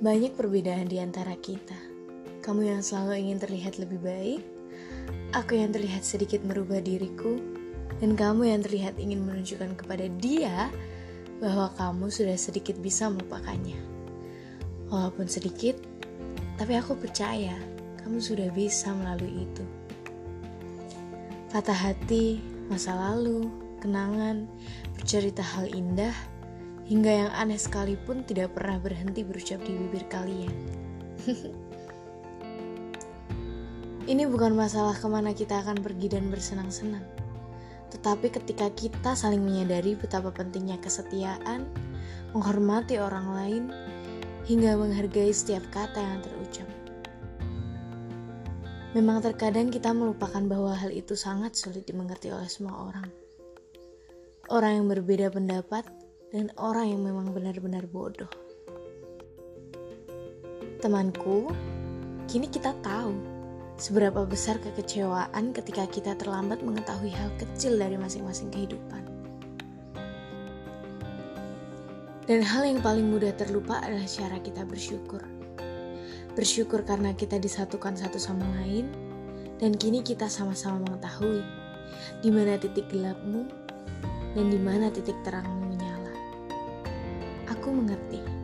Banyak perbedaan di antara kita. Kamu yang selalu ingin terlihat lebih baik, aku yang terlihat sedikit merubah diriku, dan kamu yang terlihat ingin menunjukkan kepada dia bahwa kamu sudah sedikit bisa melupakannya. Walaupun sedikit, tapi aku percaya kamu sudah bisa melalui itu. Patah hati, masa lalu, kenangan, bercerita hal indah, hingga yang aneh sekalipun tidak pernah berhenti berucap di bibir kalian. Ini bukan masalah ke mana kita akan pergi dan bersenang-senang, tetapi ketika kita saling menyadari betapa pentingnya kesetiaan, menghormati orang lain, hingga menghargai setiap kata yang terucap. Memang terkadang kita melupakan bahwa hal itu sangat sulit dimengerti oleh semua orang. Orang yang berbeda pendapat dan orang yang memang benar-benar bodoh. Temanku, kini kita tahu seberapa besar kekecewaan ketika kita terlambat mengetahui hal kecil dari masing-masing kehidupan. Dan hal yang paling mudah terlupa adalah cara kita bersyukur. Bersyukur karena kita disatukan satu sama lain, dan kini kita sama-sama mengetahui di mana titik gelapmu dan di mana titik terangmu. Aku mengerti